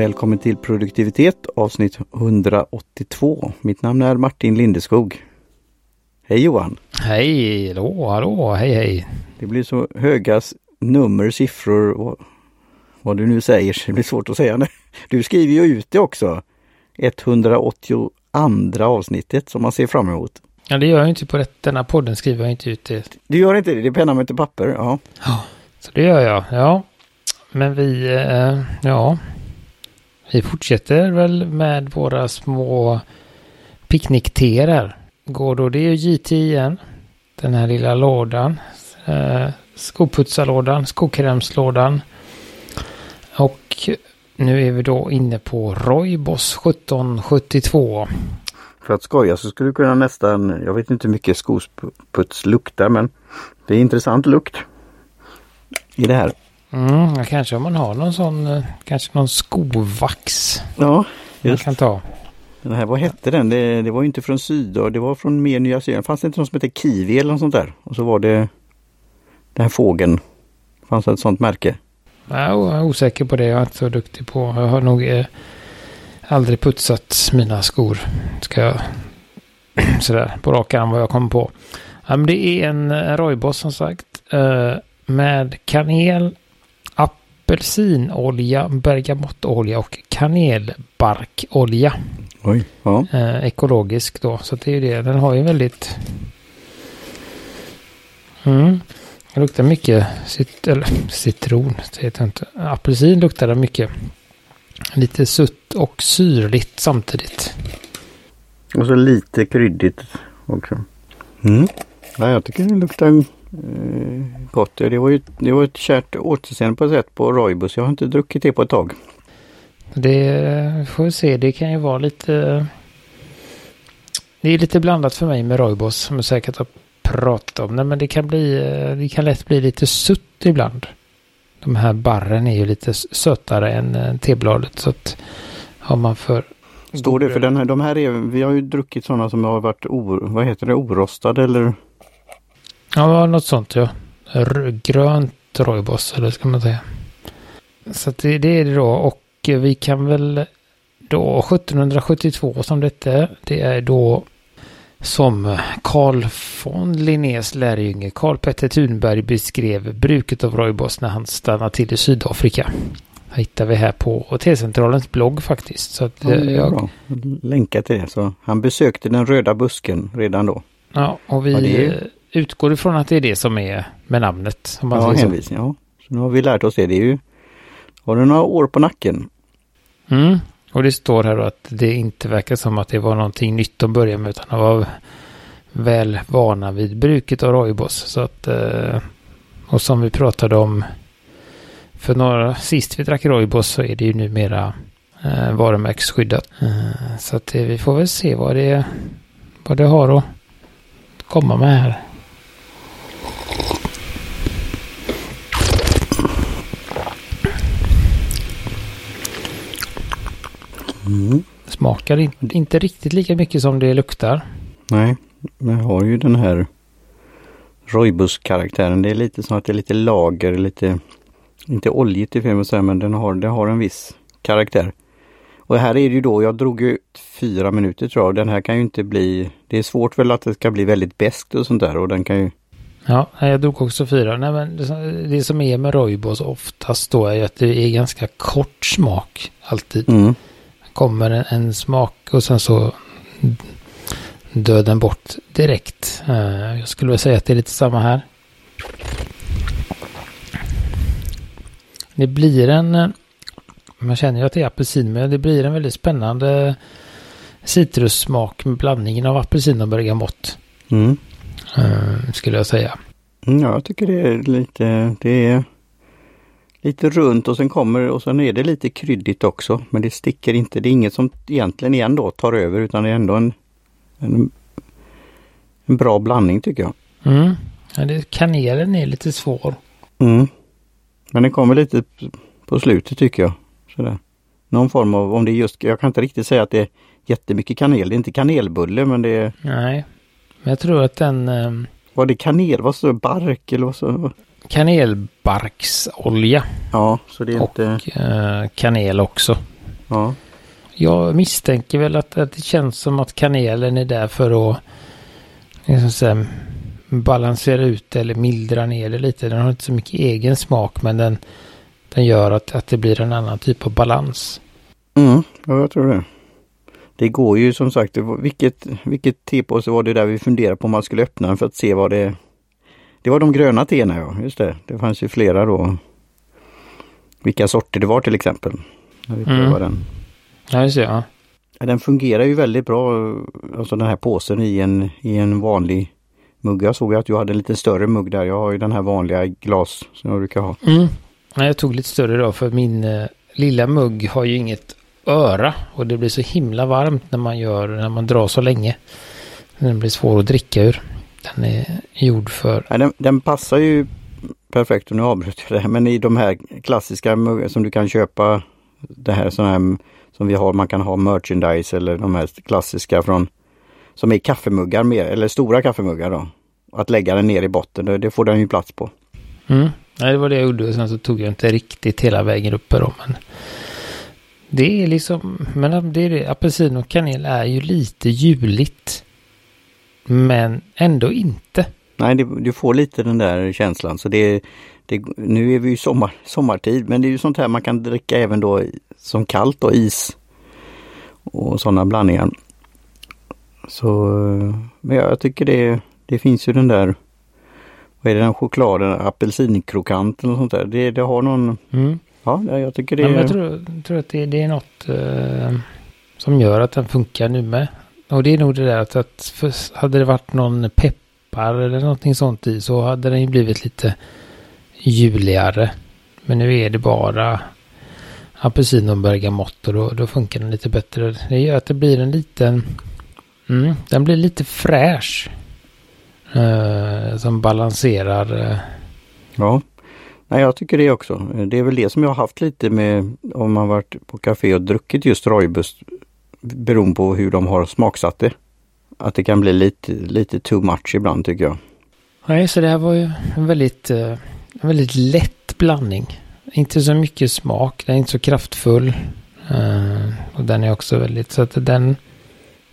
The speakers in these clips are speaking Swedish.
Välkommen till produktivitet avsnitt 182. Mitt namn är Martin Lindeskog. Hej Johan! Hej, hallå, hallå, hej hej! Det blir så höga nummer, siffror och vad du nu säger, det blir svårt att säga. Du skriver ju ut det också. 182 avsnittet som man ser fram emot. Ja, det gör jag inte på det. denna podden skriver jag inte ut det. Du gör inte det? Det är penna med inte papper? Ja. Ja, så det gör jag. Ja, men vi, eh, ja, vi fortsätter väl med våra små picknickteer Går då, det är ju JT igen. Den här lilla lådan. Eh, skoputsarlådan, skokrämslådan. Och nu är vi då inne på Roybos 1772. För att skoja så skulle du kunna nästan, jag vet inte hur mycket skoputs luktar men det är intressant lukt i det här. Mm, kanske om man har någon sån, eh, kanske någon skovax. Ja, just. Man kan ta. Den här, vad hette den? Det, det var inte från Syd det var från mer Nya Zeeland. Fanns det inte någon som hette Kiwi eller något sånt där? Och så var det den här fågeln. Fanns det ett sånt märke? Jag är osäker på det. Jag är inte så duktig på. Jag har nog eh, aldrig putsat mina skor. Ska jag sådär på rak arm vad jag kommer på. Ja, men det är en, en rojboss som sagt. Eh, med kanel, apelsinolja, bergamottolja och kanelbarkolja. Oj, ja. Eh, ekologisk då. Så det är ju det. Den har ju väldigt... Mm. Det luktar mycket cit eller, citron. Det heter inte. Apelsin luktar det mycket. Lite sutt och syrligt samtidigt. Och så lite kryddigt också. Mm. Ja, jag tycker det luktar gott. Det var ju det var ett kärt återseende på ett sätt på Roibus. Jag har inte druckit det på ett tag. Det får vi se. Det kan ju vara lite... Det är lite blandat för mig med Roibos som jag säkert har pratat om. Nej, men det kan bli... Det kan lätt bli lite sutt ibland. De här barren är ju lite sötare än eh, tebladet. Så att har man för... Står det? För den här, de här är... Vi har ju druckit sådana som har varit o, vad heter det, orostade eller? Ja, något sånt ja. Grönt Roibos eller ska man säga. Så det, det är det då. Och vi kan väl då 1772 som detta det är då som Carl von Linnés lärjunge Carl Petter Thunberg beskrev bruket av rooibos när han stannade till i Sydafrika. Det hittar vi här på T-centralens blogg faktiskt. Så ja, jag... Länka till det. Så han besökte den röda busken redan då. Ja, och vi ja, utgår ifrån att det är det som är med namnet. Om man ja, hänvisning. Ja. Så nu har vi lärt oss det. Det är ju har du några år på nacken. Mm. Och det står här då att det inte verkar som att det var någonting nytt att börja med utan de var väl vana vid bruket av rojbos. Så att, eh, och som vi pratade om för några sist vi drack rojbos så är det ju numera eh, varumärkesskyddat. Eh, så att vi får väl se vad det, vad det har att komma med här. Mm. Smakar in, inte riktigt lika mycket som det luktar. Nej, men har ju den här Roibus-karaktären. Det är lite som att det är lite lager, lite inte oljigt i filmen men den har, den har en viss karaktär. Och här är det ju då, jag drog ut fyra minuter tror jag. Den här kan ju inte bli, det är svårt väl att det ska bli väldigt beskt och sånt där och den kan ju Ja, jag drog också fyra. Nej, men det som är med Roibos oftast då är att det är ganska kort smak alltid. Mm kommer en, en smak och sen så dör den bort direkt. Uh, jag skulle vilja säga att det är lite samma här. Det blir en, eh, man känner ju att det är apelsin, men det blir en väldigt spännande citrussmak med blandningen av apelsin och bergamott. Mm. Uh, skulle jag säga. Mm, ja, jag tycker det är lite, det är lite runt och sen kommer och sen är det lite kryddigt också. Men det sticker inte. Det är inget som egentligen igen då tar över utan det är ändå en, en, en bra blandning tycker jag. Mm. Ja, det, kanelen är lite svår. Mm. Men den kommer lite på slutet tycker jag. Sådär. Någon form av, om det är just, jag kan inte riktigt säga att det är jättemycket kanel. Det är inte kanelbulle men det är... Nej. Men jag tror att den... Um... Var det kanel? Vad så bark eller vad så? Kanelbarksolja. Ja, så det är inte... Och eh, kanel också. Ja. Jag misstänker väl att, att det känns som att kanelen är där för att liksom säga, balansera ut eller mildra ner det lite. Den har inte så mycket egen smak men den, den gör att, att det blir en annan typ av balans. Mm, ja, jag tror det. Det går ju som sagt, vilket, vilket tepåse var det där vi funderade på om man skulle öppna den för att se vad det... Det var de gröna teerna ja, just det. Det fanns ju flera då. Vilka sorter det var till exempel. När vi Mm. den. Ja, just det. Ja. Ja, Den fungerar ju väldigt bra, alltså den här påsen i en, i en vanlig mugg. Jag såg att du hade en lite större mugg där. Jag har ju den här vanliga glas som jag brukar ha. Mm. Nej, jag tog lite större då för min eh, lilla mugg har ju inget öra och det blir så himla varmt när man gör, när man drar så länge. Den blir svår att dricka ur. Den är gjord för, Ja, den, den passar ju perfekt, och nu avbröt jag det här, men i de här klassiska som du kan köpa, det här sådana här som vi har, man kan ha merchandise eller de här klassiska från, som är kaffemuggar mer, eller stora kaffemuggar då. Att lägga den ner i botten, det får den ju plats på. mm. Nej, det var det jag gjorde och sen så tog jag inte riktigt hela vägen uppe då. Men det är liksom, men det är det, apelsin och kanel är ju lite juligt. Men ändå inte. Nej, det, du får lite den där känslan. Så det, det, nu är vi ju sommar, sommartid, men det är ju sånt här man kan dricka även då som kallt och is. Och sådana blandningar. Så, men jag tycker det, det finns ju den där, vad är det den chokladen, apelsinkrokant eller sånt där. Det, det har någon, Mm. ja jag tycker det Ja, jag tror, tror att det, det är något eh, som gör att den funkar nu med. Och det är nog det där att, att för, hade det varit någon peppar eller någonting sånt i så hade den ju blivit lite juligare. Men nu är det bara apelsin och bergamott och då, då funkar den lite bättre. Det gör att det blir en liten... Mm, den blir lite fräsch. Eh, som balanserar... Eh, ja. Nej, jag tycker det också. Det är väl det som jag har haft lite med om man varit på café och druckit just roibus beroende på hur de har smaksatt det. Att det kan bli lite, lite too much ibland tycker jag. Nej, så det här var ju en väldigt, eh, en väldigt lätt blandning. Inte så mycket smak, den är inte så kraftfull. Eh, och den är också väldigt, så att den,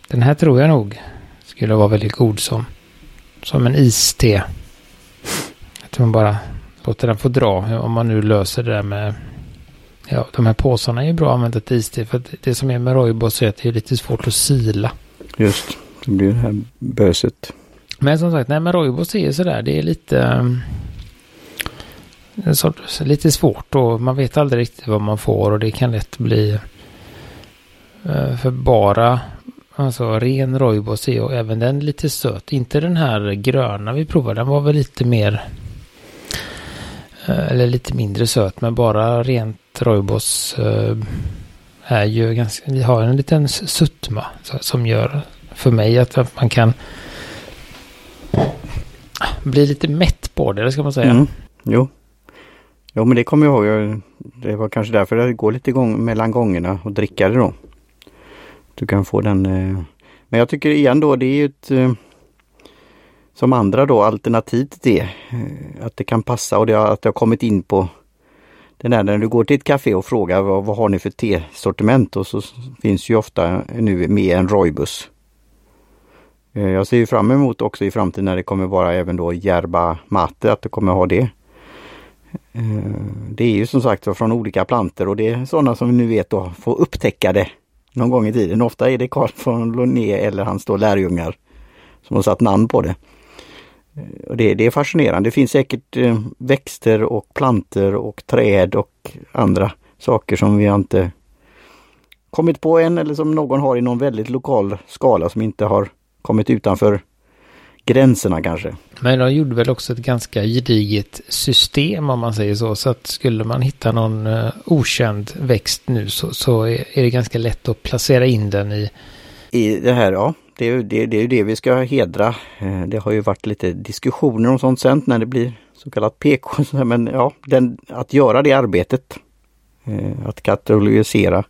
den här tror jag nog skulle vara väldigt god som, som en iste. Att man bara låter den få dra, om man nu löser det där med Ja, de här påsarna är ju bra att använda till iste. För det som är med rooibos är att det är lite svårt att sila. Just, det blir det här böset. Men som sagt, nej men rooibos är sådär, det är lite... en sorts- lite svårt och man vet aldrig riktigt vad man får och det kan lätt bli... eh, för bara, alltså ren rooibos är och även den lite söt. Inte den här gröna vi provade, den var väl lite mer... Eh, eller lite mindre söt, men bara rent rojbos eh, är ju ganska... Vi har en liten suttma som gör för mig att att man kan bli lite mätt på det, det ska man säga. Mm. Jo. Jo men det kommer jag ihåg. Jag- Det var kanske därför det går lite gång, mellan gångerna och dricka det då. Du kan få den. Eh. Men jag tycker igen då det är ju ett eh, som andra då alternativ till det. Eh, att det kan passa och det har, att det har kommit in på den där när du går till ett café och frågar vad, vad har ni för tesortiment och så finns ju ofta nu med en Roibus. Eh, Jag ser ju fram emot också i framtiden när det kommer vara även då järba mate, att det kommer ha det. Eh, det är ju som sagt var från olika planter och det är sådana som vi nu vet då får upptäcka det någon gång i tiden. Ofta är det Carl von Linné eller hans då lärjungar som har satt namn på det. Eh, Och det, det är fascinerande. Det finns säkert eh, växter och planter och träd och andra saker som vi har inte kommit på än eller som någon har i någon väldigt lokal skala som inte har kommit utanför gränserna kanske. Men de gjorde väl också ett ganska gediget system om man säger så. Så att skulle man hitta någon eh, okänd växt nu så, så är, är det ganska lätt att placera in den i. I det här, ja, det är, ju- det, det är det vi ska hedra. Eh, det har ju varit lite diskussioner om sånt sen när det blir så kallat PK. Men ja, den, att göra det arbetet. Eh, att katalogisera.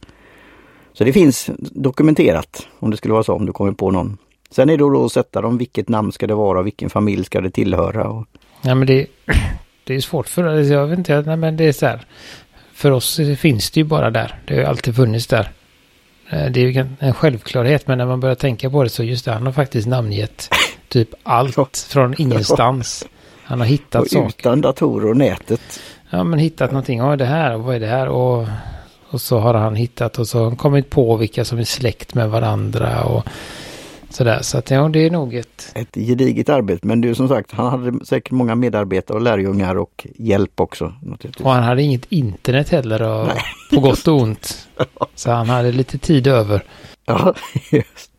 Så det finns dokumenterat om det skulle vara så, om du kommer på någon. Sen är det då att sätta dem, vilket namn ska det vara, vilken familj ska det tillhöra. Och, Ja men det, det är svårt för alltså, jag vet inte, nej, men det är så här. För oss finns det ju bara där. Det har alltid funnits där. Eh, det är ju en självklarhet, men när man börjar tänka på det så just det, han har faktiskt namngett typ allt från ingenstans. Han har hittat och saker. Utan datorer och nätet. Ja, men hittat någonting. Ja, det här och vad är det här? Och, och så har han hittat och så kommit på vilka som är släkt med varandra och sådär. Så att ja, det är nog ett... Ett gediget arbete. Men du som sagt, han hade säkert många medarbetare och lärjungar och hjälp också. Och han hade inget internet heller och, på gott och ont. Så han hade lite tid över. Ja, just.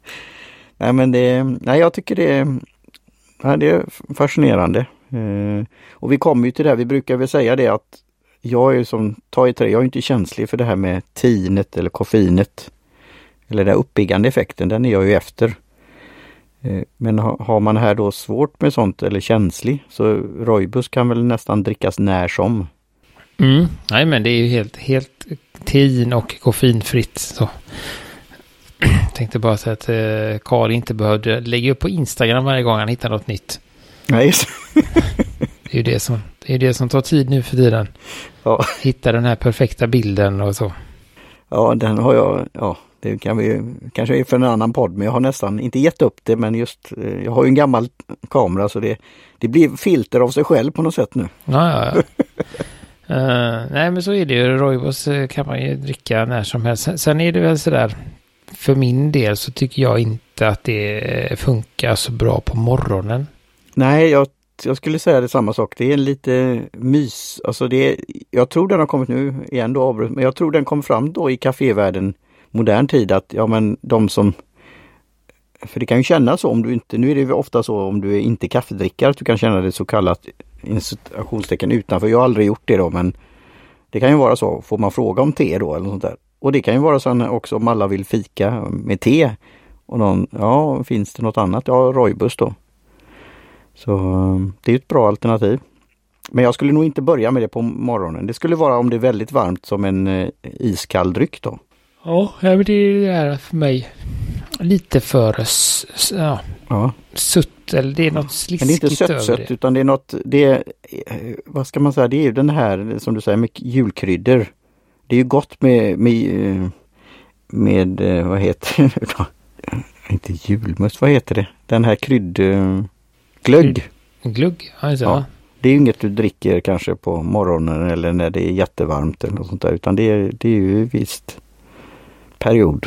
Nej men det, nej jag tycker det, ja, det är fascinerande. Eh, och vi kommer ju till det här, vi brukar väl säga det att jag är som, ta i trä, jag är inte känslig för det här med tinet eller koffeinet. Eller den uppiggande effekten, den är jag ju efter. Eh, men har man här då svårt med sånt eller känslig så Roibus kan väl nästan drickas när som. Mm. Nej men det är ju helt, helt tin och koffeinfritt. Så. Tänkte bara säga att eh, Karl inte behövde lägga upp på Instagram varje gång han hittar något nytt. Nej, Det är ju det som, det är det som tar tid nu för tiden. Ja. Hitta den här perfekta bilden och så. Ja, den har jag, ja, det kan vi kanske är för en annan podd, men jag har nästan inte gett upp det, men just eh, jag har ju en gammal kamera så det, det blir filter av sig själv på något sätt nu. Ja, ja, ja. uh, nej, men så är det ju. Roibos eh, kan man ju dricka när som helst. Sen är det väl sådär, för min del så tycker jag inte att det funkar så bra på morgonen. Nej, jag, jag skulle säga det samma sak. Det är lite mys. Alltså det är, jag tror den har kommit nu igen då, men jag tror den kom fram då i kafévärlden modern tid att ja men de som för det kan ju kännas så om du inte, nu är det ofta så om du är inte kaffedrickare att du kan känna det så kallat institutionstecken utanför. Jag har aldrig gjort det då men det kan ju vara så, får man fråga om te då eller något sånt där. Och det kan ju vara så också om alla vill fika med te. Och någon, ja finns det något annat? Ja, Roibus då. Så ehm, det är ett bra alternativ. Men jag skulle nog inte börja med det på morgonen. Det skulle vara om det är väldigt varmt som en eh, iskall dryck då. Ja, det är för mig lite för ja, ja. sutt eller det är något sliskigt Men det är inte sött, sött utan det är något, det är, vad ska man säga, det är ju den här som du säger med julkryddor. Det är ju gott med, med, med vad heter det? Inte julmust, vad heter det? Den här krydd... Glögg. Glögg, alltså. ja. Det är ju inget du dricker kanske på morgonen eller när det är jättevarmt eller något sånt där utan det är, det är ju visst period.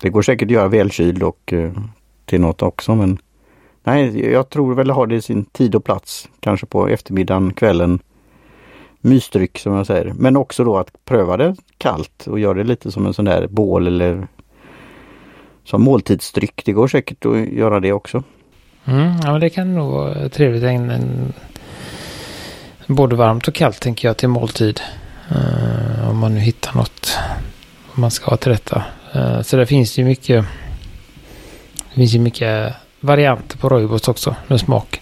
Det går säkert att göra välkyld och eh, till något också men nej, jag tror väl har det sin tid och plats. Kanske på eftermiddagen, kvällen. Mysdryck som jag säger. Men också då att pröva det kallt och göra det lite som en sån där bål eller som måltidsdryck. Det går säkert att göra det också. Mm, ja, men det kan nog vara trevligt. En, en, både varmt och kallt tänker jag till måltid. Uh, om man nu hittar något man ska ha till detta. Eh, så det finns ju mycket. Det finns ju mycket varianter på Roibos också med smak.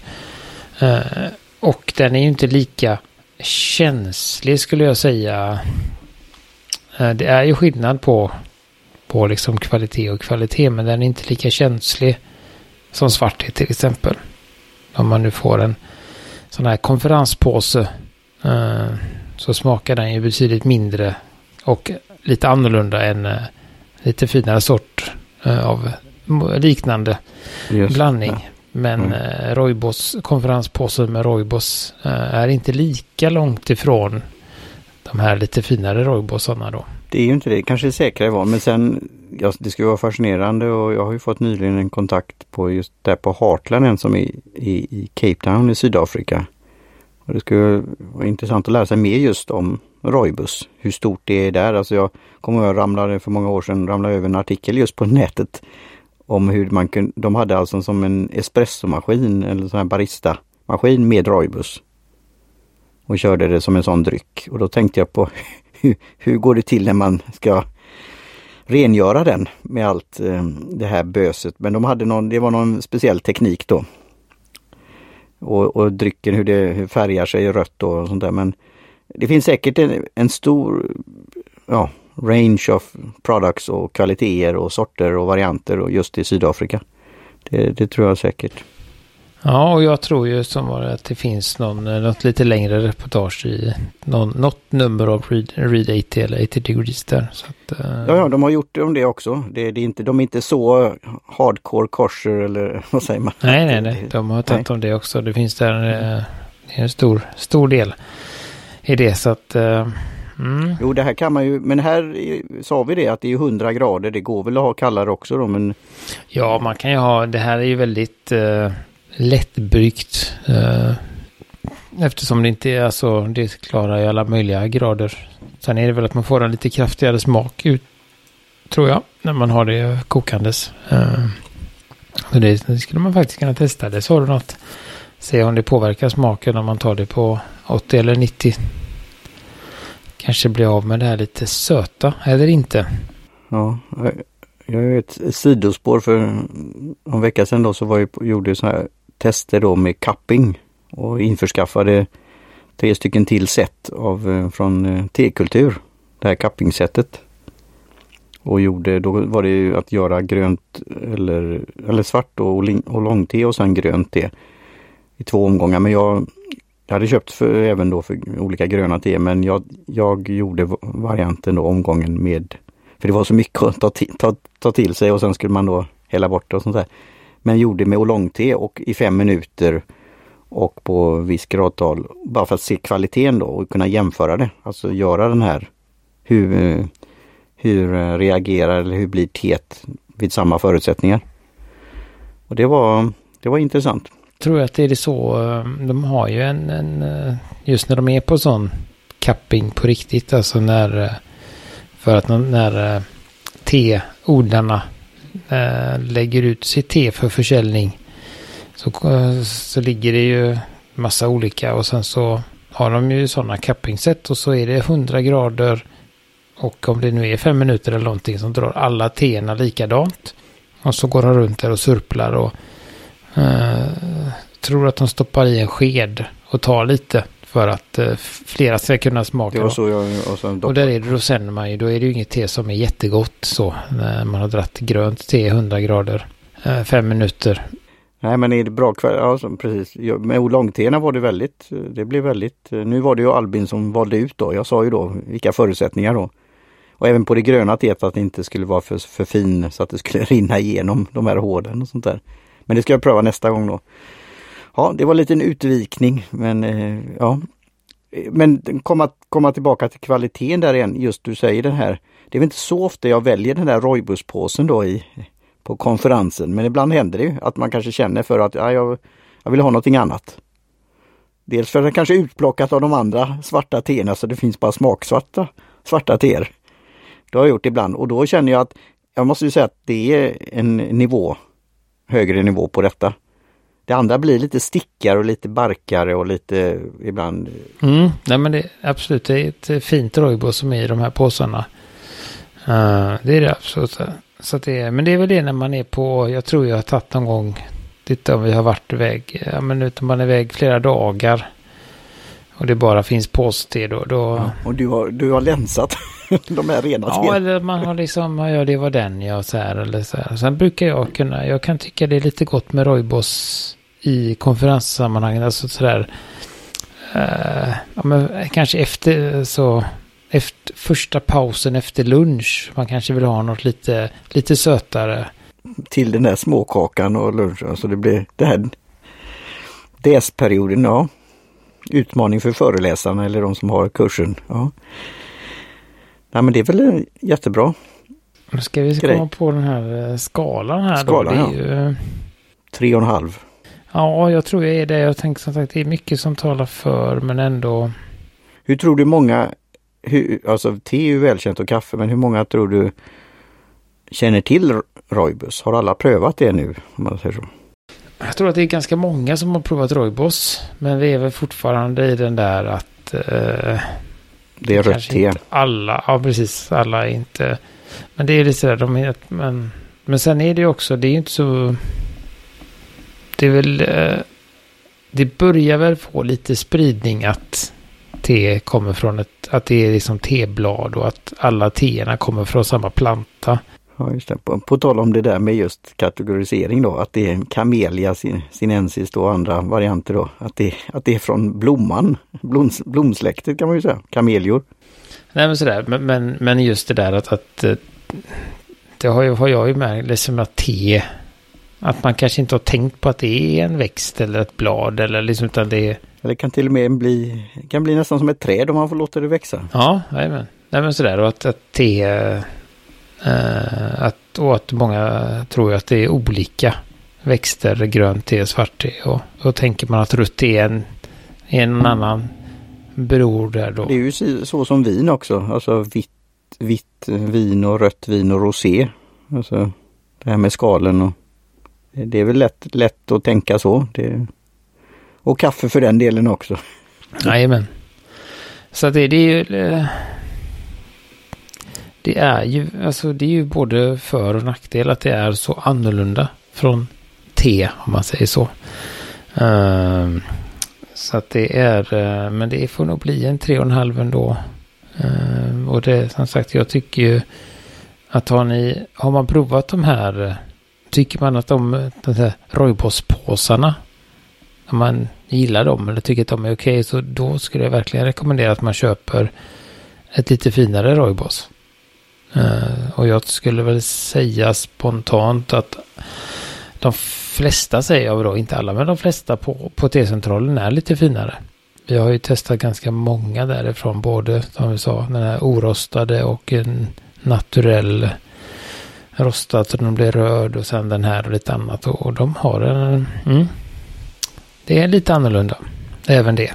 Eh, och den är ju inte lika känslig skulle jag säga. Eh, det är ju skillnad på, på liksom kvalitet och kvalitet men den är inte lika känslig som svarthet till exempel. Om man nu får en sån här konferenspåse så smakar den ju betydligt mindre och lite annorlunda än eh, lite finare sort eh, av liknande Just, blandning. Ja. Men mm. eh, Roibos, konferenspåsen med Roibos eh, är inte lika långt ifrån de här lite finare Roibosarna då. Det är ju inte det, kanske är säkrare val men sen ja, det skulle vara fascinerande och jag har ju fått nyligen en kontakt på just där på Heartland, en som är i, i Cape Town i Sydafrika. Och det skulle vara intressant att lära sig mer just om Roibus, hur stort det är där. Alltså jag kommer ihåg, jag ramlade för många år sedan, ramlade över en artikel just på nätet om hur man kunde, de hade alltså som en espressomaskin eller sån här barista-maskin med Roibus. Och körde det som en sån dryck. Och då tänkte jag på hur, hur går det till när man ska rengöra den med allt eh, det här böset. Men de hade någon, det var någon speciell teknik då. Och, och drycken hur det hur färgar sig rött och sånt där. Men det finns säkert en, en stor ja, range of products och kvaliteter och sorter och varianter och just i Sydafrika. Det, det tror jag säkert. Ja, och jag tror ju som var att det finns någon, något lite längre reportage i någon, något nummer av Read, Read 80 eller 80 Degrees där. Att, uh... Ja, ja, de har gjort det om det också. Det, det är inte, de är inte så hardcore kosher eller vad säger man? Nej, nej, nej. De har tagit om det också. Det finns där är en stor, stor del i det. Så att... Uh, mm. Jo, det här kan man ju, men här sa vi det att det är 100 grader. Det går väl att ha kallare också då, men... Ja, man kan ju ha, det här är ju väldigt lättbryggt. Eh, eftersom det inte är, alltså, det klarar i alla möjliga grader. Sen är det väl att man får en lite kraftigare smak ut, tror jag, när man har det kokandes. Eh, så det, skulle man faktiskt kunna testa. Det sa du något. Se om det påverkar smaken om man tar det på 80 eller 90. Kanske blir av med det här lite söta eller inte. Ja, jag är ett sidospår för en vecka sedan då så var jag, gjorde jag så här tester då med cupping och införskaffade tre stycken till set av, eh, från Tekultur. T-kultur. Det här cuppingsättet. Och gjorde, då var det ju att göra grönt eller, eller svart och, och långte och sen grönt te i två omgångar. Men jag, jag hade köpt för, även då för olika gröna te men jag, jag gjorde varianten då omgången med, för det var så mycket att ta, ta, ta till sig och sen skulle man då hälla bort och sånt där. Men gjorde med oolongte och i fem minuter och på viss gradtal. Bara för att se kvaliteten då och kunna jämföra det. Alltså göra den här hur, hur reagerar eller hur blir teet vid samma förutsättningar. Och det var, det var intressant. Tror jag att det är så. Eh, de har ju en, en eh, just när de är på sån capping på riktigt. Alltså när eh, för att när teodlarna Eh, lägger ut sitt te för försäljning så, eh, så ligger det ju massa olika och sen så har de ju sådana cappingset och så är det 100 grader och om det nu är fem minuter eller någonting som drar alla teerna likadant. Och så går de runt där och surplar och eh, tror att de stoppar i en sked och tar lite för att eh, flera ska kunna smaka. Det var så jag, och, och där är det då sen man ju, då är det ju inget te som är jättegott så. När man har dratt grönt te 100 grader, eh, fem minuter. Nej men är det bra kvalitet, ja precis. Med oolongteerna var det väldigt, det blev väldigt, nu var det ju Albin som valde ut då. Jag sa ju då vilka förutsättningar då. Och även på det gröna teet att det inte skulle vara för, för fin så att det skulle rinna igenom de här hålen och sånt där. Men det ska jag pröva nästa gång då. Ja, det var en liten utvikning men eh, ja. Men komma, komma tillbaka till kvaliteten där igen, just du säger den här. Det är väl inte så ofta jag väljer den där roibuspåsen då i, på konferensen men ibland händer det ju att man kanske känner för att ja, jag, jag vill ha någonting annat. Dels för att den kanske är utplockat av de andra svarta teerna så det finns bara smaksvarta svarta teer. Det har jag gjort ibland och då känner jag att jag måste ju säga att det är en nivå, högre nivå på detta. Det andra blir lite stickare och lite barkare och lite ibland... Mm, nej men det absolut, det är ett fint rojbo som är i de här påsarna. Uh, det är det absolut. Så det är, men det är väl det när man är på, jag tror jag har tagit någon gång, titta om vi har varit iväg, ja men utan man är iväg flera dagar. Och det bara finns påste då. då... Ja, och du har, du har länsat de här rena Ja, eller man har liksom, ja det var den jag så här eller så här. Sen brukar jag kunna, jag kan tycka det är lite gott med rojbos i konferenssammanhang. Alltså sådär, uh, ja, men kanske efter så, efter första pausen efter lunch. Man kanske vill ha något lite, lite sötare. Till den där småkakan och lunchen, alltså det blir det här DS-perioden, ja. Utmaning för föreläsarna eller de som har kursen. Ja. Nej men det är väl jättebra. Nu ska vi grej. komma på den här eh, skalan här skalan, då. Det är ja. ju... Tre och en halv. Ja, jag tror jag är det. Jag tänker som sagt det är mycket som talar för men ändå. Hur tror du många, hur, alltså te är ju välkänt och kaffe, men hur många tror du känner till Roibus? Har alla prövat det nu? Om man säger så? Jag tror att det är ganska många som har provat Roibos. Men vi är väl fortfarande i den där att... Eh, det är rött te. Alla, ja precis, alla är inte... Men det är lite sådär, de är, men, men sen är det ju också, det är ju inte så det är väl... Eh, det börjar väl få lite spridning att te kommer från ett... Att det är liksom teblad och att alla teerna kommer från samma planta. Ja, just det. På, på tal om det där med just kategorisering då, att det är Camellia sinensis då, andra varianter då. Att det, att det är från blomman, bloms, blomsläktet kan man ju säga, kamelior. Nej men sådär, men, men, men just det där att, att eh, det har, ju, har jag ju märkt, liksom att te, att man kanske inte har tänkt på att det är en växt eller ett blad eller liksom utan det är... Eller kan till och med bli, kan bli nästan som ett träd om man får låta det växa. Ja, nej men sådär och att, att te Uh, att, och att många tror att det är olika växter, grönt te, svart te. Och då tänker man att rött är en, en annan bror där då. Det är ju så som vin också, alltså vitt, vitt vin och rött vin och rosé. Alltså det här med skalen och det är väl lätt, lätt att tänka så. Det, och kaffe för den delen också. Jajamän. Så det, det är ju eh, det är ju, alltså det är ju både för och nackdel att det är så annorlunda från T, om man säger så. Uh, så att det är, uh, men det får nog bli en tre och en halv ändå. Uh, och det som sagt, jag tycker ju att har ni, har man provat de här, eh, tycker man att de, eh, de här rojbospåsarna, om man gillar dem eller tycker att de är okej, okay, så då skulle jag verkligen rekommendera att man köper ett lite finare Roibos. Eh, och jag skulle väl säga spontant att de flesta säger jag då, inte alla, men de flesta på, på T-centralen är lite finare. Vi har ju testat ganska många därifrån, både som vi sa, den här orostade och en naturell rostad så den blir röd och sen den här och lite annat. Och, och de har en... Mm, det är lite annorlunda, även det.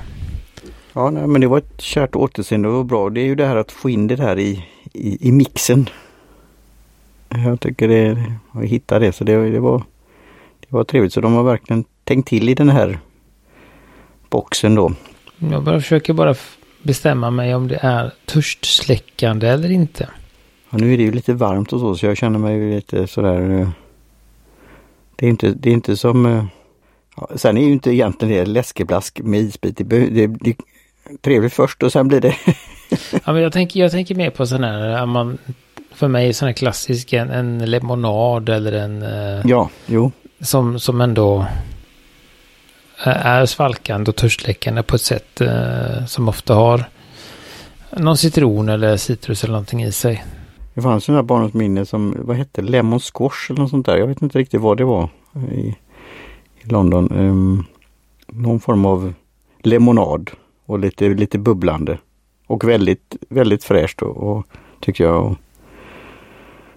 Ja, nej, men det var ett kärt återseende och bra. Det är ju det här att få in det här i, i, i mixen. Jag tycker det, att hitta det så det, det, var, det var trevligt. Så de har verkligen tänkt till i den här boxen då. Jag bara försöker bara bestämma mig om det är törstsläckande eller inte. Ja, nu är det ju lite varmt och så, så jag känner mig lite sådär. Eh, det är inte, det är inte som eh, Ja, sen är ju inte egentligen det läskeblask med isbit. Det, det, det, trevligt först och sen blir det... ja, men jag tänker, jag tänker mer på sån här, man, för mig sån här klassisk, en, en lemonad eller en... Eh, ja, jo. Som, som ändå är svalkande och törstsläckande på ett sätt eh, som ofta har någon citron eller citrus eller någonting i sig. Det fanns en här barndomsminne som, vad hette Lemon Squash eller något sånt där. Jag vet inte riktigt vad det var i, i London. Um, någon form av lemonad och lite, lite bubblande. Och väldigt, väldigt fräscht och, och tycker jag. Och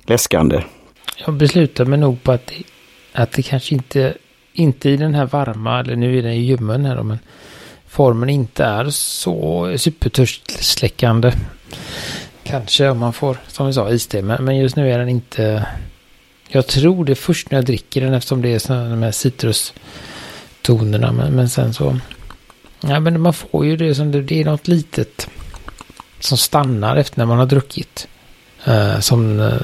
läskande. Jag beslutar mig nog på att det, att det kanske inte, inte i den här varma, eller nu är den ju ljummen här då, men formen inte är så supertörstsläckande. Kanske om man får, som vi sa, iste, men, men just nu är den inte... Jag tror det först när jag dricker den eftersom det är sådana de här citrustonerna, men, men sen så Ja, men man får ju det som det, det är något litet som stannar efter när man har druckit. Uh, som uh,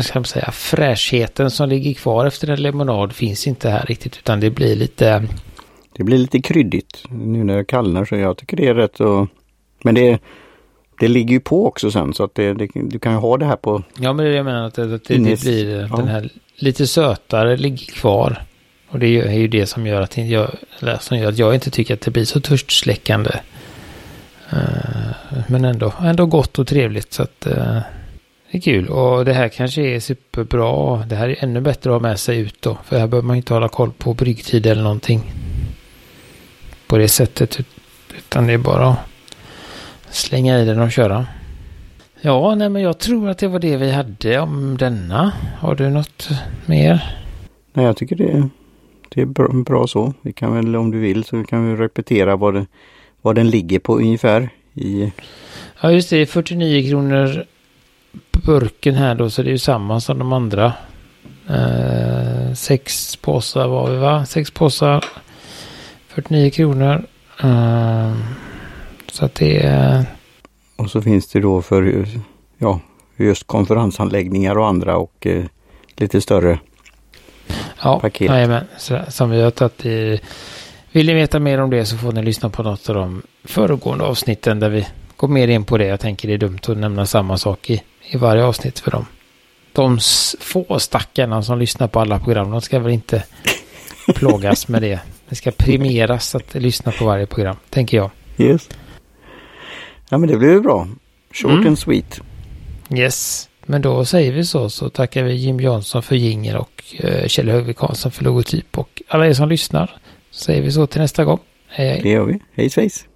ska man säga, fräschheten som ligger kvar efter en lemonad finns inte här riktigt utan det blir lite... Det blir lite kryddigt nu när det kallnar så jag tycker det är rätt och... Men det, det ligger ju på också sen så att det, det, du kan ju ha det här på... Ja men det är det jag menar att det, att det, det blir ja. den här lite sötare ligger kvar. Och det är ju det som gör att jag, som gör att jag inte tycker att det blir så törstsläckande. Eh, men ändå, ändå gott och trevligt så att eh, det är kul. Och det här kanske är superbra. Det här är ännu bättre att ha med sig ut då. För här behöver man inte hålla koll på bryggtid eller någonting. På det sättet. Utan det är bara att slänga i den och köra. Ja, nej men jag tror att det var det vi hade om denna. Har du något mer? Nej, jag tycker det det är bra, bra, så. Vi kan väl om du vill så kan vi repetera vad, det, vad den ligger på ungefär. I... Ja just det, 49 kronor burken här då så det är ju samma som de andra. Eh, sex påsar var vi va? Sex påsar. 49 kronor. Eh, så att det är... Och så finns det då för ja, just konferensanläggningar och andra och eh, lite större ja, paket. Jajamän, som vi har tagit i. Vill ni veta mer om det så får ni lyssna på något av de föregående avsnitten där vi går mer in på det. Jag tänker det är dumt att nämna samma sak i i varje avsnitt för dem. De få stackarna som lyssnar på alla program, de ska väl inte plågas med det. Det ska premieras att lyssna på varje program, tänker jag. Yes. Ja men det blir ju bra. Short mm. and sweet. Yes. Men då säger vi så, så tackar vi Jim Johnson för jingel och eh, Kjell Högvik Karlsson för logotyp och alla er som lyssnar. Så säger vi så till nästa gång. Hej hej. Det gör vi. Hej svejs.